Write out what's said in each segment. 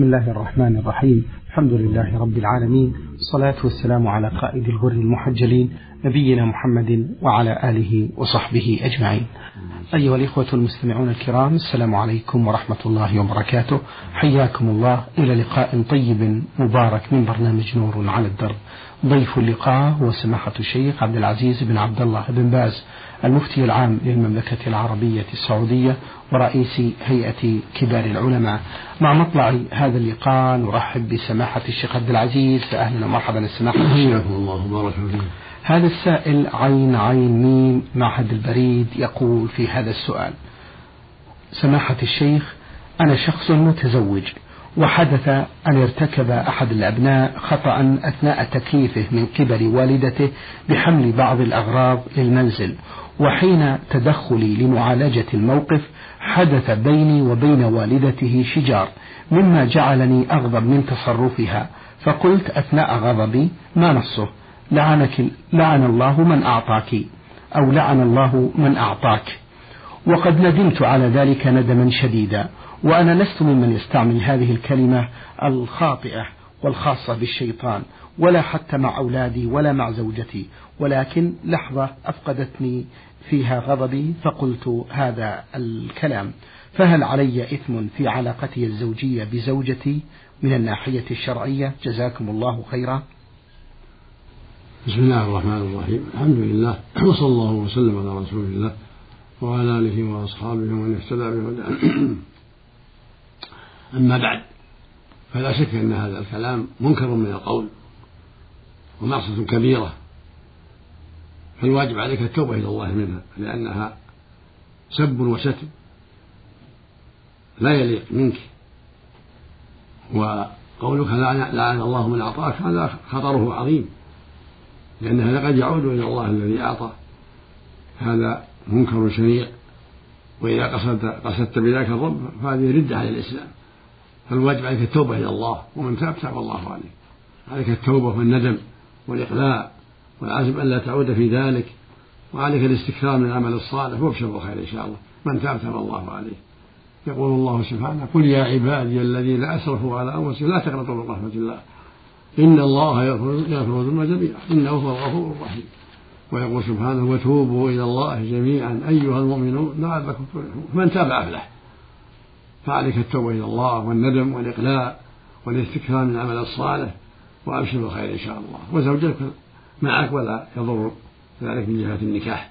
بسم الله الرحمن الرحيم. الحمد لله رب العالمين. الصلاة والسلام على قائد الغر المحجلين نبينا محمد وعلى آله وصحبه أجمعين. أيها الإخوة المستمعون الكرام السلام عليكم ورحمة الله وبركاته. حياكم الله. إلى لقاء طيب مبارك من برنامج نور على الدرب. ضيف اللقاء هو سماحة الشيخ عبد العزيز بن عبد الله بن باز. المفتي العام للمملكة العربية السعودية ورئيس هيئة كبار العلماء. مع مطلع هذا اللقاء نرحب بسماحة الشيخ عبد العزيز. فأهلا ومرحبا السماحة. حياكم الله وبارك فيكم هذا السائل عين عين ميم معهد البريد يقول في هذا السؤال. سماحة الشيخ أنا شخص متزوج وحدث أن ارتكب أحد الأبناء خطأ أثناء تكليفه من قبل والدته بحمل بعض الأغراض للمنزل. وحين تدخلي لمعالجة الموقف حدث بيني وبين والدته شجار مما جعلني أغضب من تصرفها فقلت أثناء غضبي ما نصه؟ لعنك لعن الله من أعطاك أو لعن الله من أعطاك. وقد ندمت على ذلك ندما شديدا وأنا لست ممن يستعمل هذه الكلمة الخاطئة والخاصة بالشيطان ولا حتى مع أولادي ولا مع زوجتي ولكن لحظة أفقدتني فيها غضبي فقلت هذا الكلام. فهل علي إثم في علاقتي الزوجية بزوجتي من الناحية الشرعية؟ جزاكم الله خيرا. بسم الله الرحمن الرحيم. الحمد لله وصلى الله وسلم على رسول الله وعلى آله وأصحابه ومن اهتدى بهداه. أما بعد فلا شك أن هذا الكلام منكر من القول ومعصية كبيرة. فالواجب عليك التوبة إلى الله منها لأنها سب وشتم لا يليق منك. وقولك لعن الله من أعطاك هذا خطره عظيم لأن هذا قد يعود إلى الله الذي أعطى. هذا منكر شنيع وإذا قصدت قصدت بذلك الرب فهذه ردة على الإسلام. فالواجب عليك التوبة إلى الله ومن تاب تاب الله عليه عليك التوبة والندم والإقلاع. والعزم ألا تعود في ذلك وعليك الاستكثار من العمل الصالح وابشر بالخير إن شاء الله. من تاب تاب الله عليه. يقول الله سبحانه قل يا عبادي الذين أسرفوا على أنفسهم لا تقنطوا من رحمة الله. إن الله يغفر الذنوب جميعا. إنه هو الغفور الرحيم. ويقول سبحانه وتوبوا إلى الله جميعا أيها المؤمنون لعلكم تفلحون. من تاب أفلح. فعليك التوبة إلى الله والندم والإقلاع والإستكثار من العمل الصالح وأبشر بالخير إن شاء الله. وزوجك معك ولا يضر ذلك من جهة النكاح.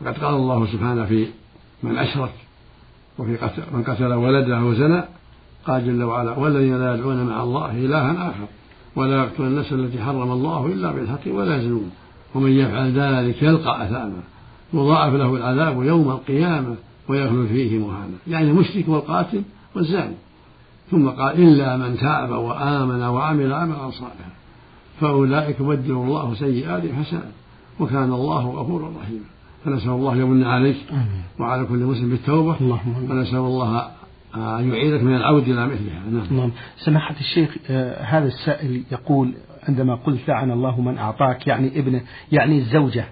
وقد قال الله سبحانه في من أشرك وفي قتل من قتل ولده وزنى قال جل وعلا والذين لا يدعون مع الله إلها آخر ولا يقتلون النفس التي حرم الله إلا بالحق ولا يزنون ومن يفعل ذلك يلقى أثاما يضاعف له العذاب يوم القيامة ويخلد فيه مهانا. يعني المشرك والقاتل والزاني. ثم قال إلا من تاب وآمن وعمل عملا صالحا. فأولئك يبدل الله سيئات حسنات وكان الله غفورا رحيما. فنسأل الله يمن عليك وعلى كل مسلم بالتوبة. ونسأل الله أن يعيدك من العود إلى مثلها. نعم. نعم سماحة الشيخ آه هذا السائل يقول عندما قلت لعن الله من أعطاك يعني ابنه يعني الزوجة.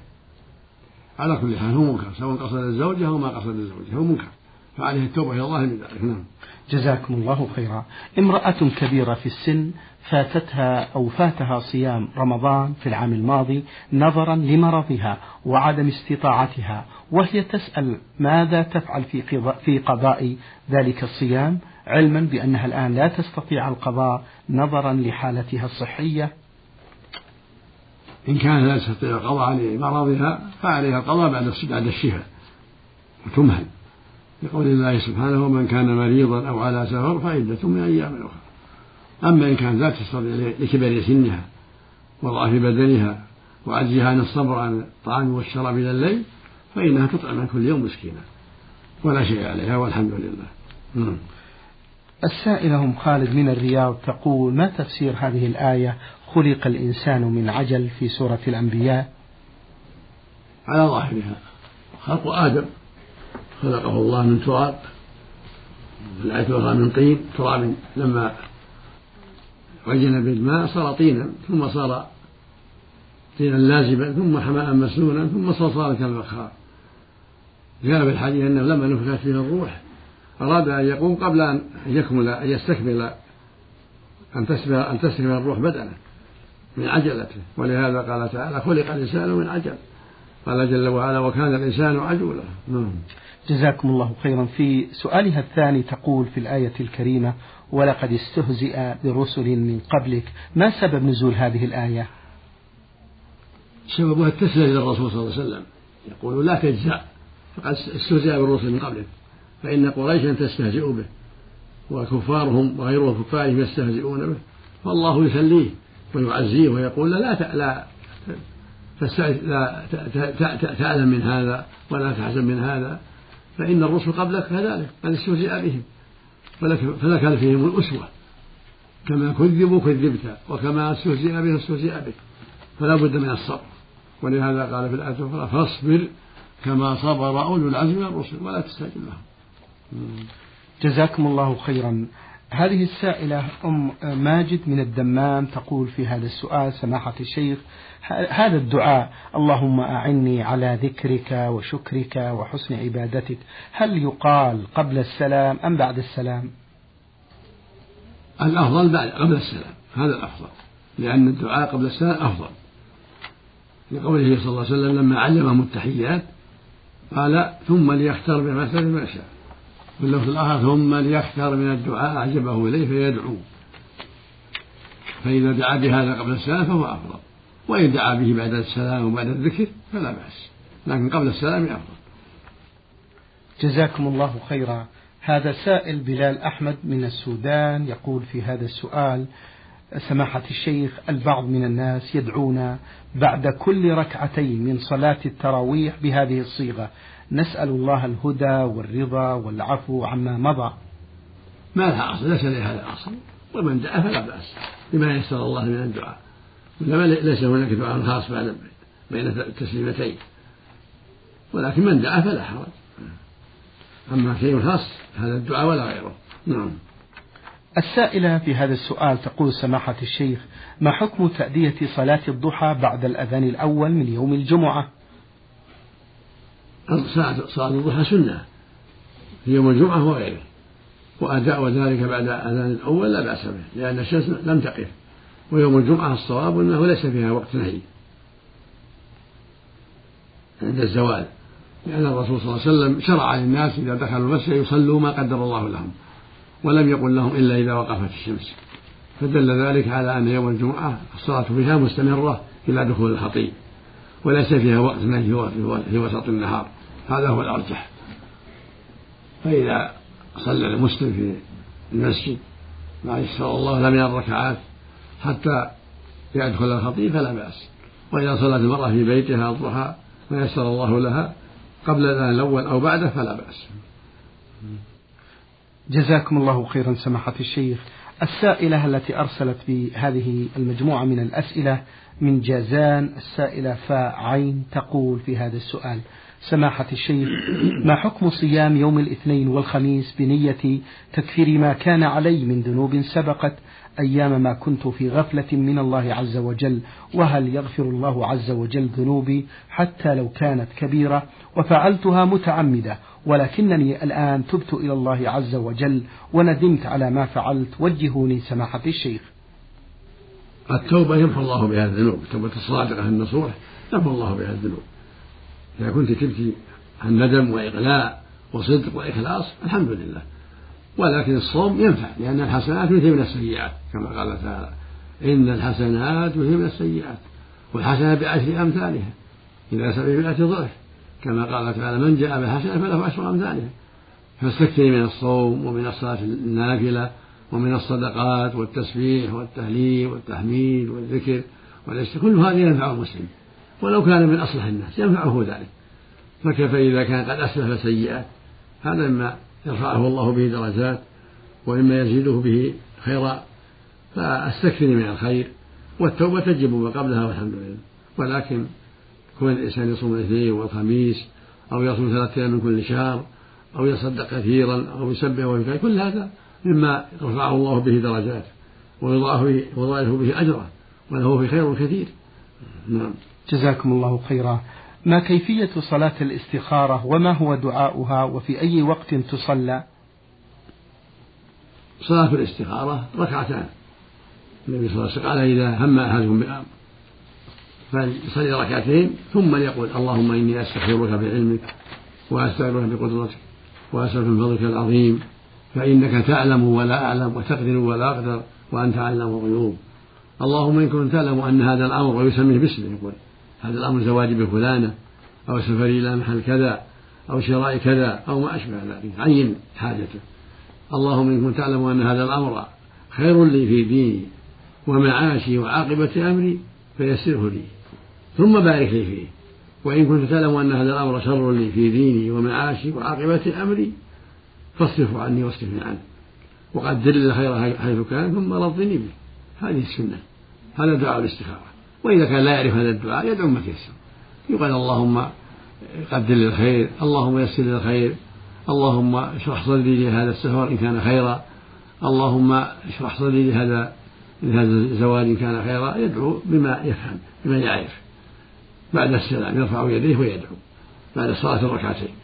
على كل حال هو منكر سواء قصد الزوجة أو ما قصد الزوجة هو منكر. فعليه التوبة إلى الله من ذلك. نعم. جزاكم الله خيرا. امرأة كبيرة في السن فاتتها أو فاتها صيام رمضان في العام الماضي نظرا لمرضها وعدم استطاعتها وهي تسأل ماذا تفعل في في قضاء ذلك الصيام؟ علما بأنها الآن لا تستطيع القضاء نظرا لحالتها الصحية. إن كان لا تستطيع القضاء لمرضها فعليها القضاء بعد بعد الشفاء. وتمهل. لقول الله سبحانه ومن كان مريضا أو على سفر فعدة من أيام أخرى. أما إن كانت لا تستطيع لكبر سنها وضعف بدنها وعجزها عن الصبر عن الطعام والشراب إلى الليل فإنها تطعم عن كل يوم مسكينا. ولا شيء عليها والحمد لله. السائلة أم خالد من الرياض تقول ما تفسير هذه الآية؟ خلق الإنسان من عجل في سورة الأنبياء؟ على ظاهرها. خلق آدم. خلقه الله من تراب. الأخرى من طين تراب لما عجن بالماء صار طينا ثم صار طينا لازبا ثم حماء مسنونا ثم صلصالا كالفخار جاء في الحديث إنه لما نفخت فيه الروح أراد أن يقوم قبل أن يكمل أن يستكمل أن تسلم أن تسلم الروح بدنه من عجلته. ولهذا قال تعالى خلق الإنسان من عجل. قال جل وعلا وكان الإنسان عجولا. نعم. جزاكم الله خيرا. في سؤالها الثاني تقول في الآية الكريمة ولقد استهزئ برسل من قبلك. ما سبب نزول هذه الآية؟ سببها التسلية للرسول صلى الله عليه وسلم. يقول لا تجزع فقد استهزئ بالرسل من قبلك. فإن قريشا تستهزئ به وكفارهم وغير كفارهم يستهزئون به فالله يسليه ويعزيه ويقول لا لا لا تعلم من هذا ولا تحزن من هذا فإن الرسل قبلك كذلك قد استهزئ بهم فلك, فيهم الأسوة. كما كذبوا كذبت وكما استهزئ بهم استهزئ بك فلا بد من الصبر. ولهذا قال في الآية الأخرى فاصبر كما صبر أولو العزم من الرسل ولا تستعجل لهم. جزاكم الله خيرا. هذه السائلة أم ماجد من الدمام تقول في هذا السؤال سماحة الشيخ هذا الدعاء اللهم أعني على ذكرك وشكرك وحسن عبادتك هل يقال قبل السلام أم بعد السلام؟ الأفضل بعد قبل السلام هذا الأفضل لأن الدعاء قبل السلام أفضل. لقوله صلى الله عليه وسلم لما علمهم التحيات قال ثم ليختار بمثل ما واللفظ الآخر ثم ليختار من الدعاء أعجبه إليه فيدعو. فإذا دعا بهذا قبل السلام فهو أفضل. وإن دعا به بعد السلام وبعد الذكر فلا بأس. لكن قبل السلام أفضل. جزاكم الله خيرا. هذا سائل بلال أحمد من السودان يقول في هذا السؤال سماحة الشيخ البعض من الناس يدعون بعد كل ركعتين من صلاة التراويح بهذه الصيغة. نسأل الله الهدى والرضا والعفو عما مضى. ما لها أصل ليس لها أصل ومن دعا فلا بأس بما يسر الله من الدعاء. إنما ليس هناك دعاء خاص بعد بين التسليمتين. ولكن من دعا فلا حرج. أما شيء خاص هذا الدعاء ولا غيره. نعم. السائلة في هذا السؤال تقول سماحة الشيخ ما حكم تأدية صلاة الضحى بعد الأذان الأول من يوم الجمعة؟ صلاة الضحى سنة. في يوم الجمعة وغيره. وأداء ذلك بعد الأذان الأول لا بأس به لأن الشمس لم تقف. ويوم الجمعة الصواب أنه ليس فيها وقت نهي. عند الزوال. لأن الرسول صلى الله عليه وسلم شرع للناس إذا دخلوا المسجد يصلوا ما قدر الله لهم. ولم يقل لهم إلا إذا وقفت الشمس. فدل ذلك على أن يوم الجمعة الصلاة فيها مستمرة إلى دخول الخطيب وليس فيها وقت نهي في وسط النهار. هذا هو الأرجح. فإذا صلى المسلم في المسجد ما يسر الله لم الركعات حتى يدخل الخطيب فلا بأس. وإذا صلت المرأة في بيتها الضحى ما يسر الله لها قبل الأذان الأول أو بعده فلا بأس. جزاكم الله خيرا سماحة الشيخ. السائلة التي أرسلت بهذه المجموعة من الأسئلة من جازان السائلة فاء عين تقول في هذا السؤال سماحة الشيخ ما حكم صيام يوم الاثنين والخميس بنية تكفير ما كان علي من ذنوب سبقت أيام ما كنت في غفلة من الله عز وجل؟ وهل يغفر الله عز وجل ذنوبي حتى لو كانت كبيرة؟ وفعلتها متعمدة ولكنني الآن تبت إلى الله عز وجل وندمت على ما فعلت. وجهوني سماحة الشيخ. التوبة يمحو الله بها الذنوب التوبة الصادقة النصوح يمحو الله بها الذنوب. إذا كنت تبكي عن ندم وإقلاع وصدق وإخلاص الحمد لله. ولكن الصوم ينفع لأن الحسنات من السيئات كما قال تعالى إن الحسنات من السيئات والحسنة بعشر أمثالها إلى سبعمائة ضعف كما قال تعالى من جاء بالحسنة فله عشر أمثالها. فاستكثري من الصوم ومن الصلاة النافلة ومن الصدقات والتسبيح والتهليل والتحميد والذكر كل هذا ينفع المسلم. ولو كان من أصلح الناس ينفعه ذلك. فكيف إذا كان قد أسلف سيئات؟ هذا مما يرفعه الله به درجات وإما يزيده به خيرا. فاستكثري من الخير والتوبة تجب ما قبلها والحمد لله. ولكن كون الإنسان يصوم الاثنين والخميس أو يصوم ثلاثة أيام من كل شهر أو يصدق كثيرا أو يسبح ويكفي كل هذا مما يرفعه الله به درجات ويضاعف به أجره وله في خير كثير. نعم. جزاكم الله خيرا. ما كيفية صلاة الاستخارة وما هو دعاؤها وفي أي وقت تصلى؟ صلاة الاستخارة ركعتان. النبي صلى الله عليه وسلم قال إذا هم أحدكم بأمر فليصلي ركعتين ثم يقول اللهم إني أستغفرك بعلمك وأستغفرك بقدرتك وأسألك من فضلك العظيم فإنك تعلم ولا أعلم وتقدر ولا أقدر وأنت علم الغيوب. اللهم إن كنت تعلم أن هذا الأمر ويسميه باسمه يقول. هذا الأمر زواجي بفلانة أو سفري إلى محل كذا أو شراء كذا أو ما أشبه ذلك. عين حاجته. اللهم إن كنت تعلم أن هذا الأمر خير لي في ديني ومعاشي وعاقبة أمري فيسره لي. ثم بارك لي فيه. وإن كنت تعلم أن هذا الأمر شر لي في ديني ومعاشي وعاقبة أمري فاصرفه عني واصرفني عنه. وقدر لي الخير حيث كان ثم رضني به. هذه السنة. هذا دعاء الاستخارة. وإذا كان لا يعرف هذا الدعاء يدعو ما تيسر يقال اللهم قدر لي الخير اللهم يسر لي الخير اللهم اشرح صدري لهذا السفر إن كان خيرا اللهم اشرح صدري لهذا لهذا الزواج إن كان خيرا يدعو بما يفهم بما يعرف. بعد السلام يرفع يديه ويدعو. بعد الصلاة الركعتين.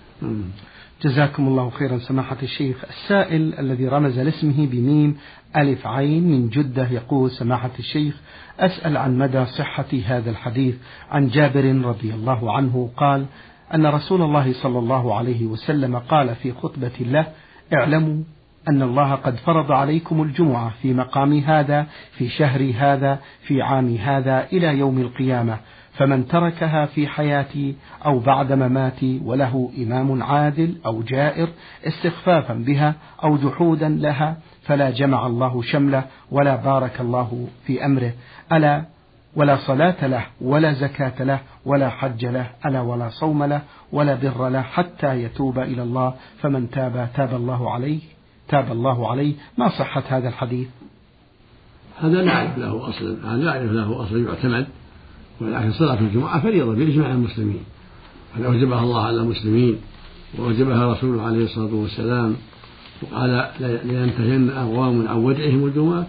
جزاكم الله خيرا سماحة الشيخ. السائل الذي رمز لاسمه بميم ألف عين من جدة يقول سماحة الشيخ أسأل عن مدى صحة هذا الحديث. عن جابر رضي الله عنه قال أن رسول الله صلى الله عليه وسلم قال في خطبة له اعلموا أن الله قد فرض عليكم الجمعة في مقام هذا في شهر هذا في عام هذا إلى يوم القيامة. فمن تركها في حياتي أو بعد مماتي وله إمام عادل أو جائر استخفافا بها أو جحودا لها فلا جمع الله شمله ولا بارك الله في أمره. ألا ولا صلاة له ولا زكاة له ولا حج له ألا ولا صوم له ولا بر له حتى يتوب إلى الله. فمن تاب تاب الله عليه تاب الله عليه. ما صحة هذا الحديث؟ هذا نعرف له أصل هذا نعرف له أصل يعتمد. ولكن صلاة الجمعة فريضة بإجماع المسلمين. قد أوجبها الله على المسلمين وأوجبها رسوله عليه الصلاة والسلام وقال لينتهين أقوام عن ودعهم الجمعات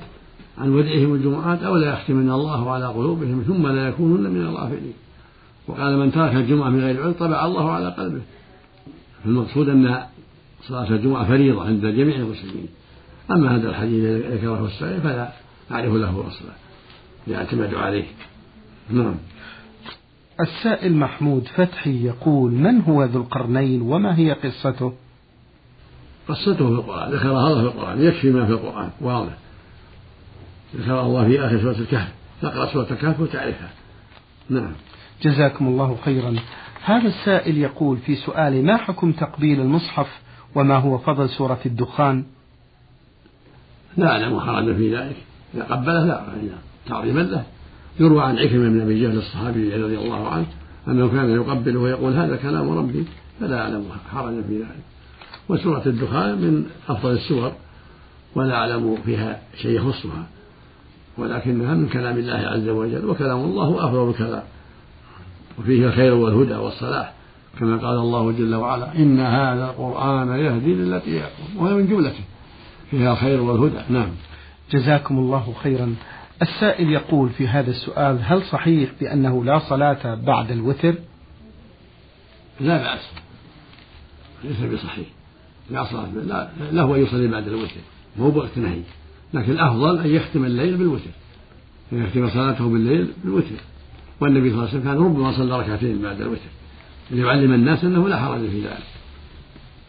عن ودعهم الجمعات أو لا يختمن الله على قلوبهم ثم لا يكونن من الغافلين. وقال من ترك الجمعة من غير عذر طبع الله على قلبه. فالمقصود أن صلاة الجمعة فريضة عند جميع المسلمين. أما هذا الحديث الذي ذكره السائل فلا أعرف له أصلا. يعتمد عليه. نعم. السائل محمود فتحي يقول من هو ذو القرنين وما هي قصته؟ قصته في القرآن ذكرها الله في القرآن يكفي ما في القرآن واضح. ذكر الله في آخر سورة الكهف تقرأ سورة الكهف وتعرفها. نعم. جزاكم الله خيرا. هذا السائل يقول في سؤاله ما حكم تقبيل المصحف وما هو فضل سورة الدخان؟ لا أعلم حرج في ذلك. إذا قبله لا تعظيما له. يروى عن عكرمة بن أبي جهل الصحابي رضي الله عنه أنه كان يقبله ويقول هذا كلام ربي فلا أعلم حرجا في ذلك. وسورة الدخان من أفضل السور ولا أعلم فيها شيء يخصها ولكنها من كلام الله عز وجل وكلام الله أفضل الكلام وفيه الخير والهدى والصلاح كما قال الله جل وعلا إن هذا القرآن يهدي للتي يقوم وهي من جملته. فيها الخير والهدى. نعم. جزاكم الله خيرا. السائل يقول في هذا السؤال هل صحيح بأنه لا صلاة بعد الوتر؟ لا بأس. ليس بصحيح. لا صلاة لا له أن يصلي بعد الوتر. مو بوقت نهي. لكن الأفضل أن يختم الليل بالوتر. أن يختم صلاته بالليل بالوتر. والنبي صلى الله عليه وسلم كان ربما صلى ركعتين بعد الوتر. ليعلم الناس أنه لا حرج في ذلك.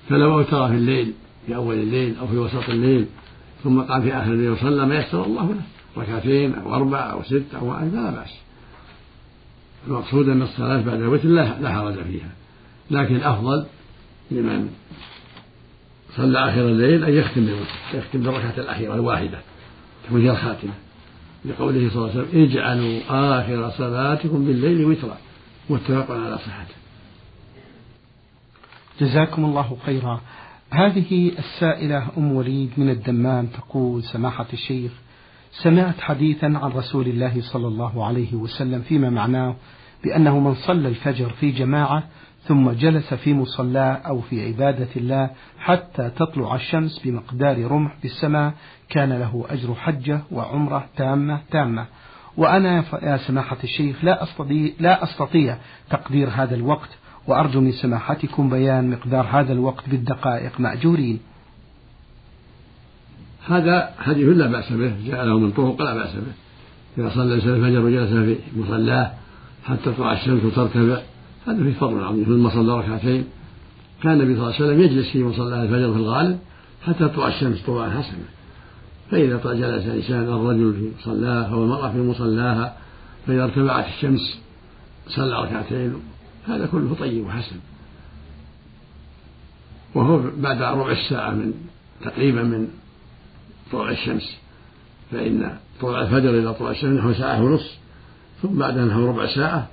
فلو أوتر في الليل في أول الليل أو في وسط الليل ثم قام في آخر الليل وصلى ما يسر الله له. ركعتين أو أربع أو ست أو واحد فلا بأس. المقصود أن الصلاة بعد الوتر لا حرج فيها. لكن الأفضل لمن صلى آخر الليل أن يختم بالوتر يختم بالركعة الأخيرة الواحدة تكون هي الخاتمة. لقوله صلى الله عليه وسلم اجعلوا آخر صلاتكم بالليل وترا. متفق على صحته. جزاكم الله خيرا. هذه السائلة أم وليد من الدمام تقول سماحة الشيخ سمعت حديثا عن رسول الله صلى الله عليه وسلم فيما معناه بأنه من صلى الفجر في جماعة ثم جلس في مصلاه أو في عبادة الله حتى تطلع الشمس بمقدار رمح في السماء كان له أجر حجة وعمرة تامة تامة. وأنا يا سماحة الشيخ لا أستطيع, لا أستطيع تقدير هذا الوقت وأرجو من سماحتكم بيان مقدار هذا الوقت بالدقائق. مأجورين. هذا حديث لا بأس به جاء له من طرق لا بأس به. إذا صلى الإنسان الفجر وجلس في مصلاه حتى تطلع الشمس وترتفع هذا فيه فضل عظيم. ثم صلى ركعتين. كان النبي صلى الله عليه وسلم يجلس في مصلاه الفجر في الغالب حتى تطلع الشمس طلوعا حسنا. فإذا جلس الإنسان الرجل في مصلاه أو المرأة في مصلاها فإذا ارتفعت الشمس صلى ركعتين هذا كله طيب وحسن. وهو بعد ربع الساعة من تقريبا من طلوع الشمس. فإن طلوع الفجر إلى طلوع الشمس نحو ساعة ونصف ثم بعدها نحو ربع ساعة.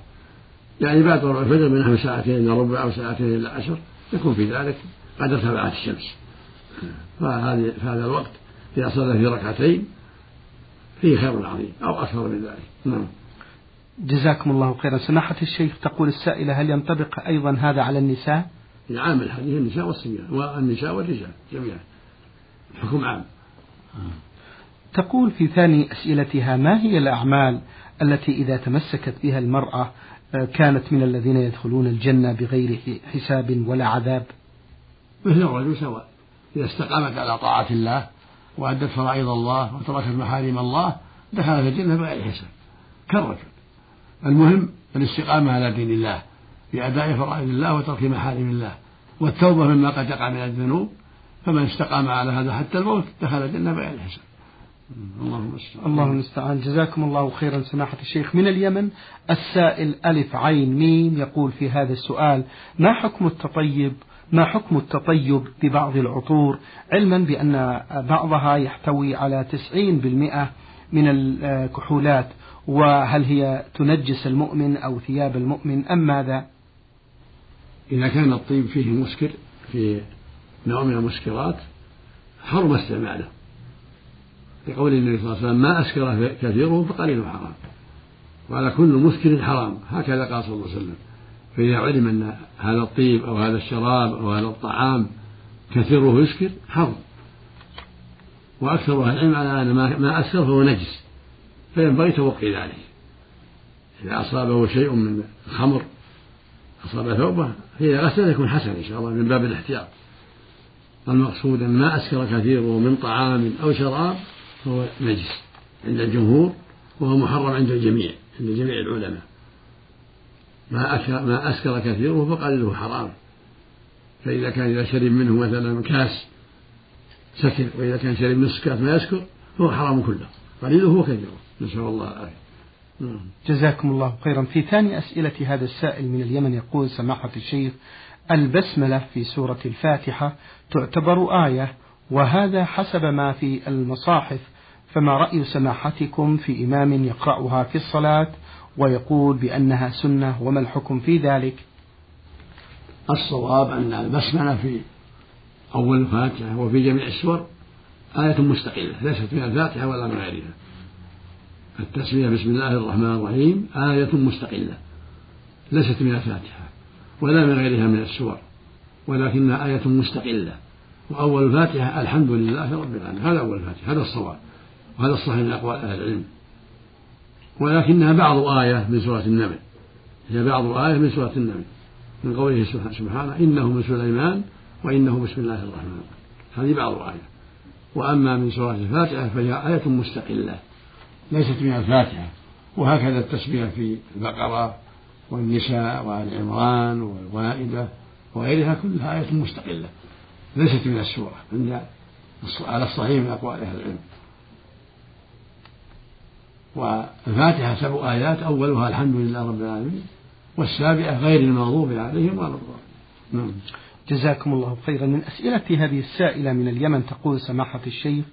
يعني بعد طلوع الفجر من نحو ساعتين إلى ربع أو ساعتين إلى عشر يكون في ذلك قد ارتفعت الشمس. فهذه في هذا الوقت إذا صلى في ركعتين فيه خير عظيم أو أكثر من ذلك. نعم. جزاكم الله خيرا. سماحة الشيخ تقول السائلة هل ينطبق أيضا هذا على النساء؟ عام الحديث النساء والصبيان والنساء والرجال جميعا. الحكم عام. تقول في ثاني أسئلتها ما هي الأعمال التي إذا تمسكت بها المرأة آه، كانت من الذين يدخلون الجنة بغير حساب ولا عذاب؟ مثل الرجل سواء. إذا استقامت على طاعة الله وأدت فرائض الله وتركت محارم الله دخلت الجنة بغير حساب. كالرجل. المهم الاستقامة على دين الله بأداء فرائض الله وترك محارم الله والتوبة مما قد يقع من الذنوب فمن استقام على هذا حتى الموت دخل الجنة بغير حساب. الله المستعان الله المستعان جزاكم الله خيرا سماحة الشيخ. من اليمن السائل ألف عين ميم يقول في هذا السؤال ما حكم التطيب؟ ما حكم التطيب ببعض العطور؟ علما بأن بعضها يحتوي على تسعين بالمئة من الكحولات. وهل هي تنجس المؤمن أو ثياب المؤمن أم ماذا؟ إذا كان الطيب فيه مسكر في نوع من المسكرات حرم استعماله. لقول النبي صلى الله عليه وسلم ما أسكر كثيره فقليله حرام. وعلى كل مسكر حرام. هكذا قال صلى الله عليه وسلم. فإذا علم أن هذا الطيب أو هذا الشراب أو هذا الطعام كثيره يسكر حرم. وأكثر أهل العلم على أن ما أسكر فهو نجس. فينبغي توقي ذلك إذا أصابه شيء من الخمر أصاب ثوبه فإذا غسل يكون حسن إن شاء الله من باب الاحتياط. المقصود أن ما أسكر كثيره من طعام أو شراب فهو نجس عند الجمهور وهو محرم عند الجميع عند جميع العلماء. ما أسكر, ما أسكر كثيره فقليله حرام. فإذا كان إذا شرب منه مثلا كاس سكر وإذا كان شرب نصف كاس ما يسكر فهو حرام كله. قليله وكثيره نسأل الله العافية. نعم. جزاكم الله خيرا. في ثاني أسئلة هذا السائل من اليمن يقول سماحة الشيخ البسملة في سورة الفاتحة تعتبر آية وهذا حسب ما في المصاحف فما رأي سماحتكم في إمام يقرأها في الصلاة ويقول بأنها سنة وما الحكم في ذلك؟ الصواب أن البسملة في أول الفاتحة وفي جميع السور آية مستقلة ليست من الفاتحة ولا من غيرها. التسمية بسم الله الرحمن الرحيم آية مستقلة ليست من الفاتحة. ولا من غيرها من السور ولكنها آية مستقلة. وأول الفاتحة الحمد لله رب العالمين هذا أول الفاتحة هذا الصواب وهذا الصحيح من أقوال أهل العلم. ولكنها بعض آية من سورة النمل هي بعض آية من سورة النمل من قوله سبحانه إنه من سليمان وإنه بسم الله الرحمن الرحيم. هذه بعض آية. وأما من سورة الفاتحة فهي آية مستقلة ليست من الفاتحة. وهكذا التسمية في البقرة والنساء وآل عمران والمائدة وغيرها كلها آية مستقلة ليست من السورة عند على الصحيح من أقوال أهل العلم. والفاتحة سبع آيات أولها الحمد لله رب العالمين والسابعة غير المغضوب عليهم ولا نعم. جزاكم الله خيرا. من أسئلة هذه السائلة من اليمن تقول سماحة الشيخ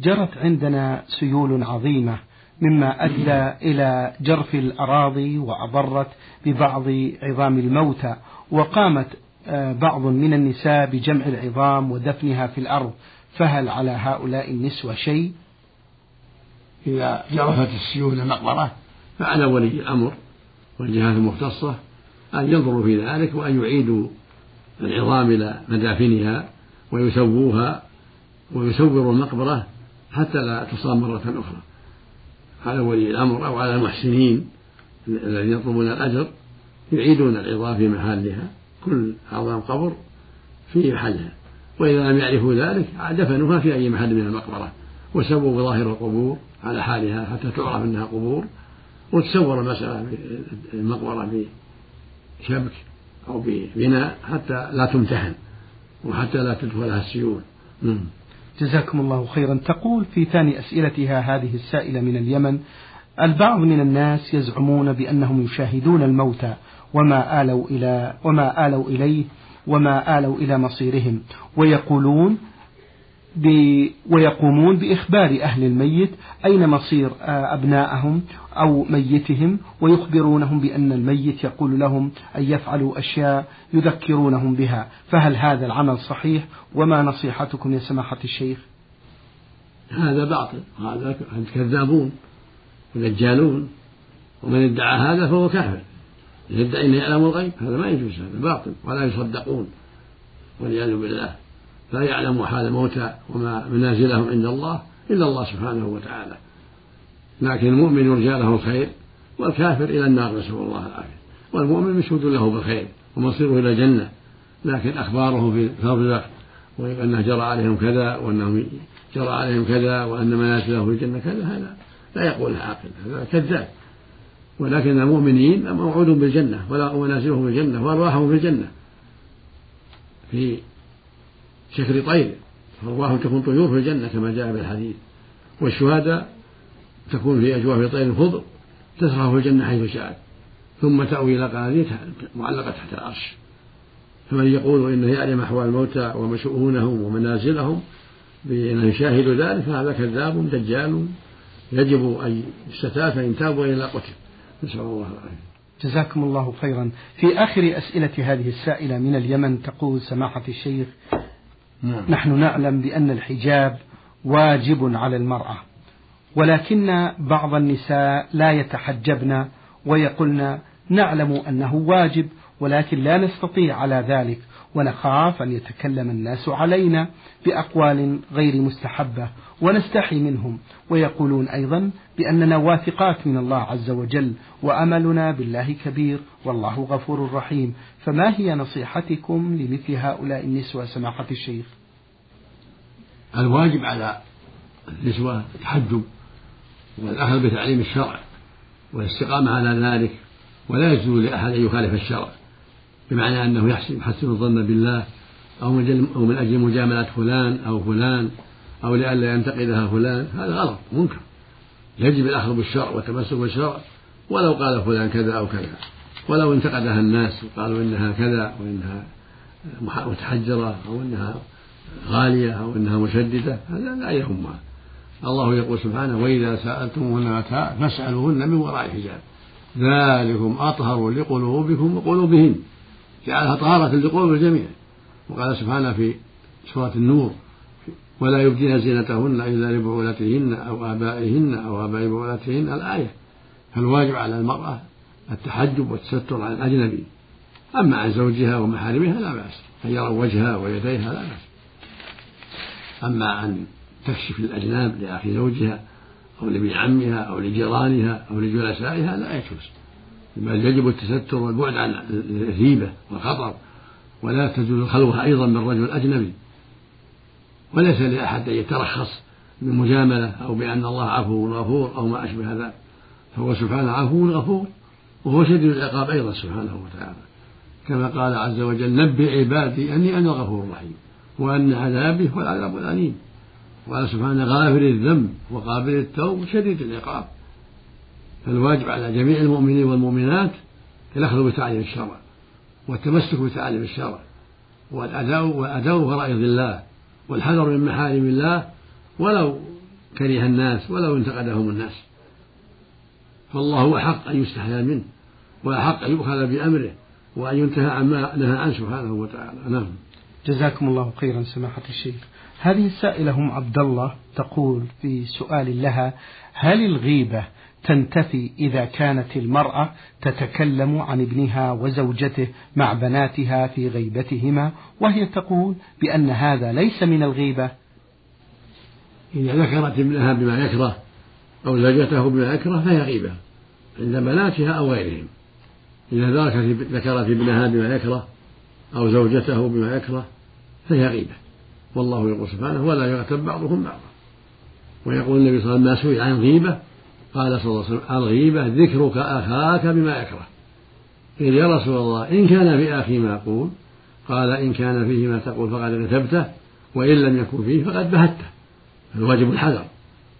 جرت عندنا سيول عظيمة مما أدى إلى جرف الأراضي وأضرت ببعض عظام الموتى وقامت آه، بعض من النساء بجمع العظام ودفنها في الأرض. فهل على هؤلاء النسوة شيء؟ إذا جرفت السيول المقبرة فعلى ولي الأمر والجهات المختصة أن ينظروا في ذلك وأن يعيدوا العظام إلى مدافنها ويسووها ويسوروا المقبرة حتى لا تصاب مرة أخرى. على ولي الأمر أو على المحسنين الذين يطلبون الأجر يعيدون العظام في محلها كل عظام قبر في محلها. وإذا لم يعرفوا ذلك دفنوها في أي محل من المقبرة. وسووا ظاهر القبور على حالها حتى تعرف أنها قبور. وتصور المسألة المقبرة بشبك أو ببناء حتى لا تمتحن وحتى لا تدخلها السيول. نعم. جزاكم الله خيرا. تقول في ثاني أسئلتها هذه السائلة من اليمن البعض من الناس يزعمون بأنهم يشاهدون الموتى وما آلوا إلى وما آلوا إليه وما آلوا إلى مصيرهم ويقولون ويقومون بإخبار أهل الميت أين مصير آه، أبنائهم أو ميتهم ويخبرونهم بأن الميت يقول لهم أن يفعلوا أشياء يذكرونهم بها. فهل هذا العمل صحيح؟ وما نصيحتكم يا سماحة الشيخ؟ هذا باطل. هذا كذابون ودجالون ومن ادعى هذا فهو كافر. يدعي انه يعلم الغيب هذا ما يجوز هذا باطل. ولا يصدقون والعياذ بالله. لا يعلم حال الموتى وما منازلهم عند الله إلا الله سبحانه وتعالى. لكن المؤمن يرجى له الخير والكافر إلى النار نسأل الله العافية. والمؤمن مشهود له بالخير ومصيره إلى الجنة. لكن أخباره في الفضل وأنه جرى عليهم كذا وانهم جرى عليهم كذا وأن منازله في الجنة كذا هذا لا يقول عاقل هذا كذاب. ولكن المؤمنين موعود بالجنة ومنازلهم في الجنة وأرواحهم في الجنة. في شكل طير أرواحهم تكون طيور في الجنة كما جاء في الحديث والشهداء تكون في أجواف طير خضر تسرح في الجنة حيث شاءت. ثم تأوي إلى قناديل معلقة تحت العرش. فمن يقول إنه يعلم أحوال الموتى ومشؤونهم ومنازلهم بأنه يشاهد ذلك فهذا كذاب دجال يجب أن يستتاب فإن تابوا إلى قتل. نسأل الله العافية. جزاكم الله خيرا. في آخر أسئلة هذه السائلة من اليمن تقول سماحة الشيخ نعم. نحن نعلم بأن الحجاب واجب على المرأة ولكن بعض النساء لا يتحجبن ويقولن نعلم أنه واجب ولكن لا نستطيع على ذلك ونخاف أن يتكلم الناس علينا بأقوال غير مستحبة ونستحي منهم ويقولون أيضا بأننا واثقات من الله عز وجل وأملنا بالله كبير والله غفور رحيم فما هي نصيحتكم لمثل هؤلاء النسوة سماحة الشيخ؟ الواجب على النسوة التحجب والأخذ بتعليم الشرع والاستقامة على ذلك ولا يجوز لأحد أن يخالف الشرع. بمعنى أنه يحسن الظن بالله أو من, أو من أجل مجاملة فلان أو فلان أو لئلا ينتقدها فلان هذا غلط منكر. يجب الأخذ بالشرع والتمسك بالشرع ولو قال فلان كذا أو كذا. ولو انتقدها الناس وقالوا إنها كذا وإنها متحجرة أو إنها غالية أو إنها مشددة هذا لا يهمها. الله يقول سبحانه وإذا سألتموهن متاع فاسألوهن من وراء حجاب ذلكم أطهر لقلوبكم وقلوبهن. جعلها طهارة لقلوب الجميع. وقال سبحانه في سورة النور ولا يبدين زينتهن إلا لبعولتهن أو آبائهن أو آباء بعولتهن. الآية فالواجب على المرأة التحجب والتستر عن الأجنبي أما عن زوجها ومحارمها لا بأس أن يروا وجهها ويديها لا بأس. أما أن تكشف الأجناب لأخي زوجها أو لابن عمها أو لجيرانها أو لجلسائها لا يجوز. بل يجب التستر والبعد عن الهيبة والخطر ولا تجوز الخلوة أيضا من رجل أجنبي. وليس لأحد أن يترخص بالمجاملة أو بأن الله عفو غفور أو ما أشبه ذلك فهو سبحانه عفو غفور وهو شديد العقاب أيضا سبحانه وتعالى. كما قال عز وجل نبئ عبادي أني أنا الغفور الرحيم وأن عذابي هو العذاب الأليم. وقال سبحانه غافر الذنب وقابل التوب شديد العقاب. فالواجب على جميع المؤمنين والمؤمنات الأخذ بتعليم الشرع والتمسك بتعليم الشرع والأداء والأداء فرائض الله والحذر من محارم الله ولو كره الناس ولو انتقدهم الناس. فالله هو حق أن يستحيا منه وأحق أن يؤخذ بأمره وأن ينتهى عما نهى عنه سبحانه وتعالى. نعم. جزاكم الله خيرا سماحة الشيخ. هذه السائلة هم عبد الله تقول في سؤال لها هل الغيبة تنتفي إذا كانت المرأة تتكلم عن ابنها وزوجته مع بناتها في غيبتهما وهي تقول بأن هذا ليس من الغيبة. إذا ذكرت ابنها بما يكره أو زوجته بما يكره فهي غيبة عند بناتها أو غيرهم. إذا ذكرت ابنها بما يكره أو زوجته بما يكره فهي غيبة. والله يقول سبحانه ولا يغتب بعضكم بعضا. ويقول النبي صلى الله عليه وسلم ما سئل عن غيبة قال صلى الله عليه وسلم الغيبة ذكرك أخاك بما يكره. قيل يا رسول الله إن كان في أخي ما أقول قال إن كان فيه ما تقول فقد غتبته وإن لم يكن فيه فقد بهته. الواجب الحذر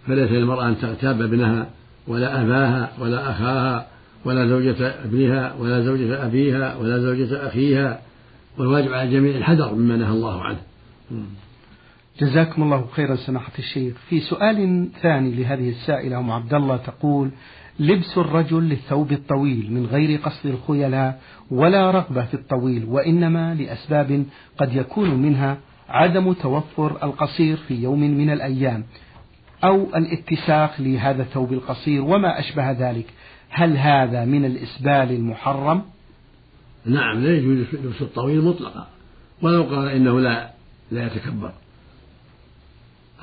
فليس للمرأة أن تغتاب ابنها ولا أباها ولا أخاها ولا زوجة ابنها ولا زوجة أبيها ولا زوجة أخيها والواجب على الجميع الحذر مما نهى الله عنه. جزاكم الله خيرا سماحة الشيخ. في سؤال ثاني لهذه السائلة أم عبد الله تقول لبس الرجل للثوب الطويل من غير قصد الخيلاء ولا رغبة في الطويل وإنما لأسباب قد يكون منها عدم توفر القصير في يوم من الأيام أو الاتساق لهذا الثوب القصير وما أشبه ذلك؟ هل هذا من الإسبال المحرم؟ نعم لا يجوز لبس الطويل مطلقا ولو قال إنه لا لا يتكبر.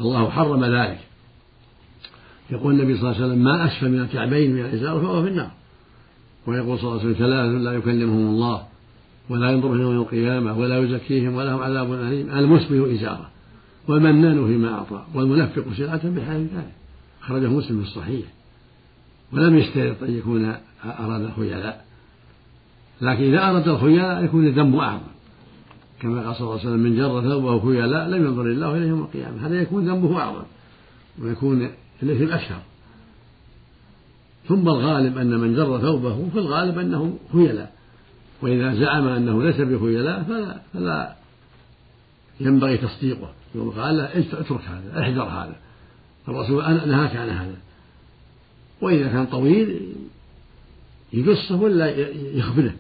الله حرم ذلك. يقول النبي صلى الله عليه وسلم ما أسفل من الكعبين من الإزار فهو في النار. ويقول صلى الله عليه وسلم ثلاث لا يكلمهم الله ولا ينظر يوم القيامة ولا يزكيهم ولهم عذاب أليم. المسبل إزارة والمنان فيما أعطى والمنفق سلعة بحال ذلك. أخرجه مسلم في الصحيح. ولم يشترط أن يكون أراد الخيلاء. لكن إذا أراد الخيلاء يكون الذنب أعظم. كما قال صلى الله عليه وسلم من جر ثوبه خيلاء لم ينظر الله إليه يوم القيامة. هذا يكون ذنبه أعظم ويكون الإثم أكثر ثم الغالب أن من جر ثوبه في الغالب أنه خيلاء وإذا زعم أنه ليس بخيلاء فلا, فلا ينبغي تصديقه. يقول قال له اترك هذا احذر هذا. الرسول نهاك عن هذا. وإذا كان طويل يقصه ولا يخبنه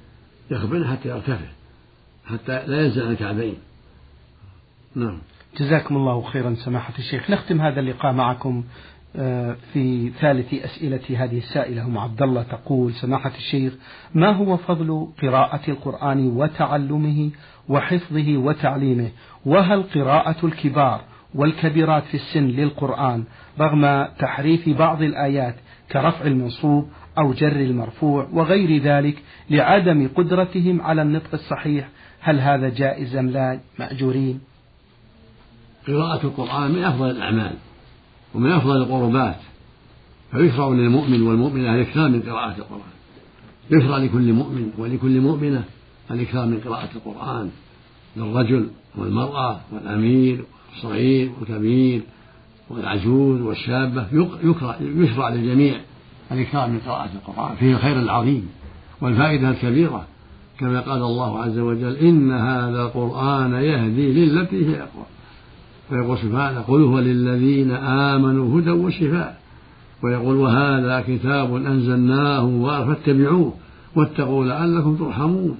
يخبنه حتى يرتفع. حتى لا ينزل عن الكعبين. نعم. جزاكم الله خيرا سماحة الشيخ. نختم هذا اللقاء معكم آه، في ثالث أسئلة هذه السائلة. أم عبد الله تقول سماحة الشيخ ما هو فضل قراءة القرآن وتعلمه وحفظه وتعليمه؟ وهل قراءة الكبار والكبيرات في السن للقرآن رغم تحريف بعض الآيات كرفع المنصوب أو جر المرفوع وغير ذلك لعدم قدرتهم على النطق الصحيح هل هذا جائز أم لا؟ مأجورين. قراءة القرآن من أفضل الأعمال ومن أفضل القربات فيشرع للمؤمن والمؤمنة الإكثار من قراءة القرآن. يشرع لكل مؤمن ولكل مؤمنة الإكثار من قراءة القرآن للرجل والمرأة والأمير والصغير والكبير والعجوز والشابة يشرع للجميع الإكثار من قراءة القرآن. فيه الخير العظيم والفائدة الكبيرة. كما قال الله عز وجل إن هذا القرآن يهدي للتي هي أقوى. ويقول سبحانه قل هو للذين آمنوا هدى وشفاء. ويقول وهذا كتاب أنزلناه فاتبعوه واتقوا لعلكم ترحمون.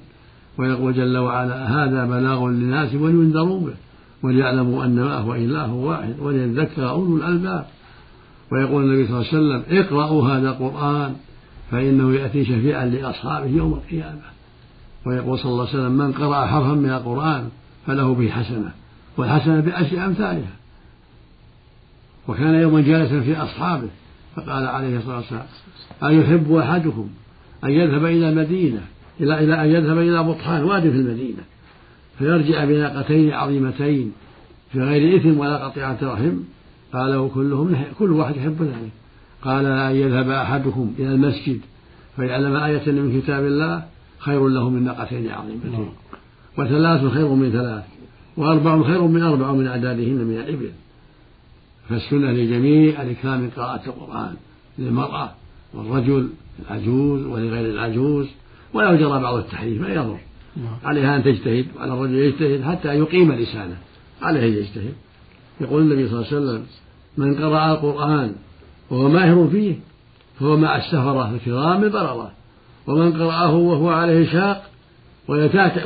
ويقول جل وعلا هذا بلاغ للناس ولينذروا به وليعلموا أنما هو إله واحد وليذكر أولو الألباب. ويقول النبي صلى الله عليه وسلم اقرأوا هذا القرآن فإنه يأتي شفيعا لأصحابه يوم القيامة. ويقول صلى الله عليه وسلم من قرأ حرفا من القرآن فله به حسنة والحسنة بعشر أمثالها. وكان يوما جالسا في أصحابه فقال عليه الصلاة والسلام أيحب أحدكم أن يذهب إلى المدينة إلى إلى أن يذهب إلى بطحان واد في المدينة فيرجع بناقتين عظيمتين في غير إثم ولا قطيعة رحم؟ قال كلهم كل واحد يحب ذلك. قال أن يذهب أحدكم إلى المسجد فيعلم آية من كتاب الله خير له من ناقتين عظيمتين. وثلاث خير من ثلاث وأربع خير من أربع ومن أعدادهن من الإبل. فالسنة لجميع الإكرام من قراءة القرآن للمرأة والرجل العجوز ولغير العجوز. ولو جرى بعض التحريف ما يضر. نعم. عليها أن تجتهد وعلى الرجل يجتهد حتى يقيم لسانه. عليه أن يجتهد. يقول النبي صلى الله عليه وسلم من قرأ القرآن وهو ماهر فيه فهو مع السفرة الكرام البررة ومن قرأه وهو عليه شاق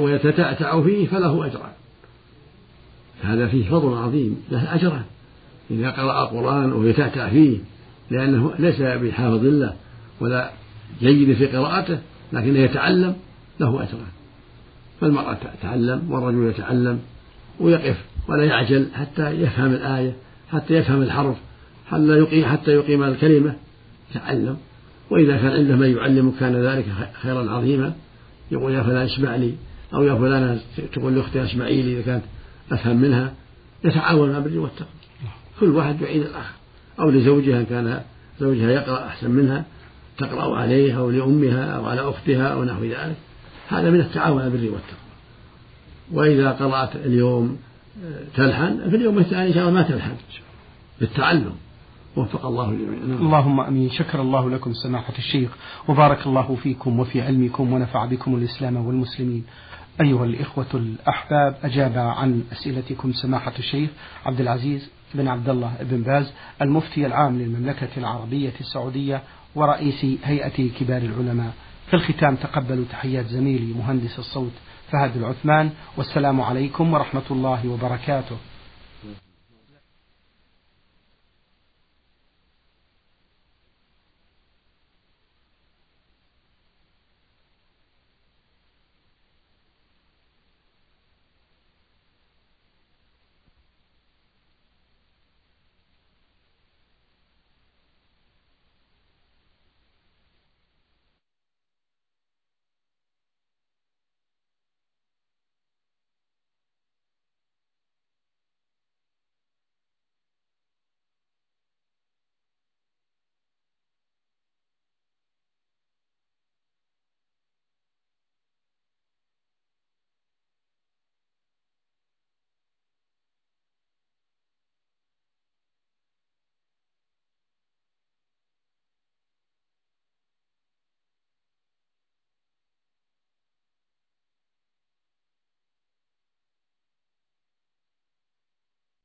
ويتتعتع فيه فله أجران. هذا فيه فضل عظيم له أجران. إذا قرأ القرآن ويتعتع فيه لأنه ليس بحافظ الله ولا جيد في قراءته لكنه يتعلم له أجران. فالمرأة تتعلم والرجل يتعلم ويقف ولا يعجل حتى يفهم الآية حتى يفهم الحرف حتى يقيم حتى يقيم الكلمة تعلم وإذا كان عنده من يعلمه كان ذلك خيرا عظيما. يقول يا فلان اسمع لي أو يا فلانة تقول لأختها اسمعي لي إذا كانت أفهم منها. يتعاون على البر والتقوى. كل واحد يعين الآخر. أو لزوجها كان زوجها يقرأ أحسن منها تقرأ عليه أو لأمها أو على أختها أو نحو ذلك. هذا من التعاون على البر والتقوى. وإذا قرأت اليوم آه، تلحن في اليوم الثاني إن شاء الله ما تلحن. بالتعلم. وفق الله الجميع نعم. اللهم آمين. شكر الله لكم سماحة الشيخ وبارك الله فيكم وفي علمكم ونفع بكم الإسلام والمسلمين. أيها الإخوة الأحباب أجاب عن أسئلتكم سماحة الشيخ عبد العزيز بن عبد الله بن باز المفتي العام للمملكة العربية السعودية ورئيس هيئة كبار العلماء. في الختام تقبلوا تحيات زميلي مهندس الصوت فهد العثمان والسلام عليكم ورحمة الله وبركاته.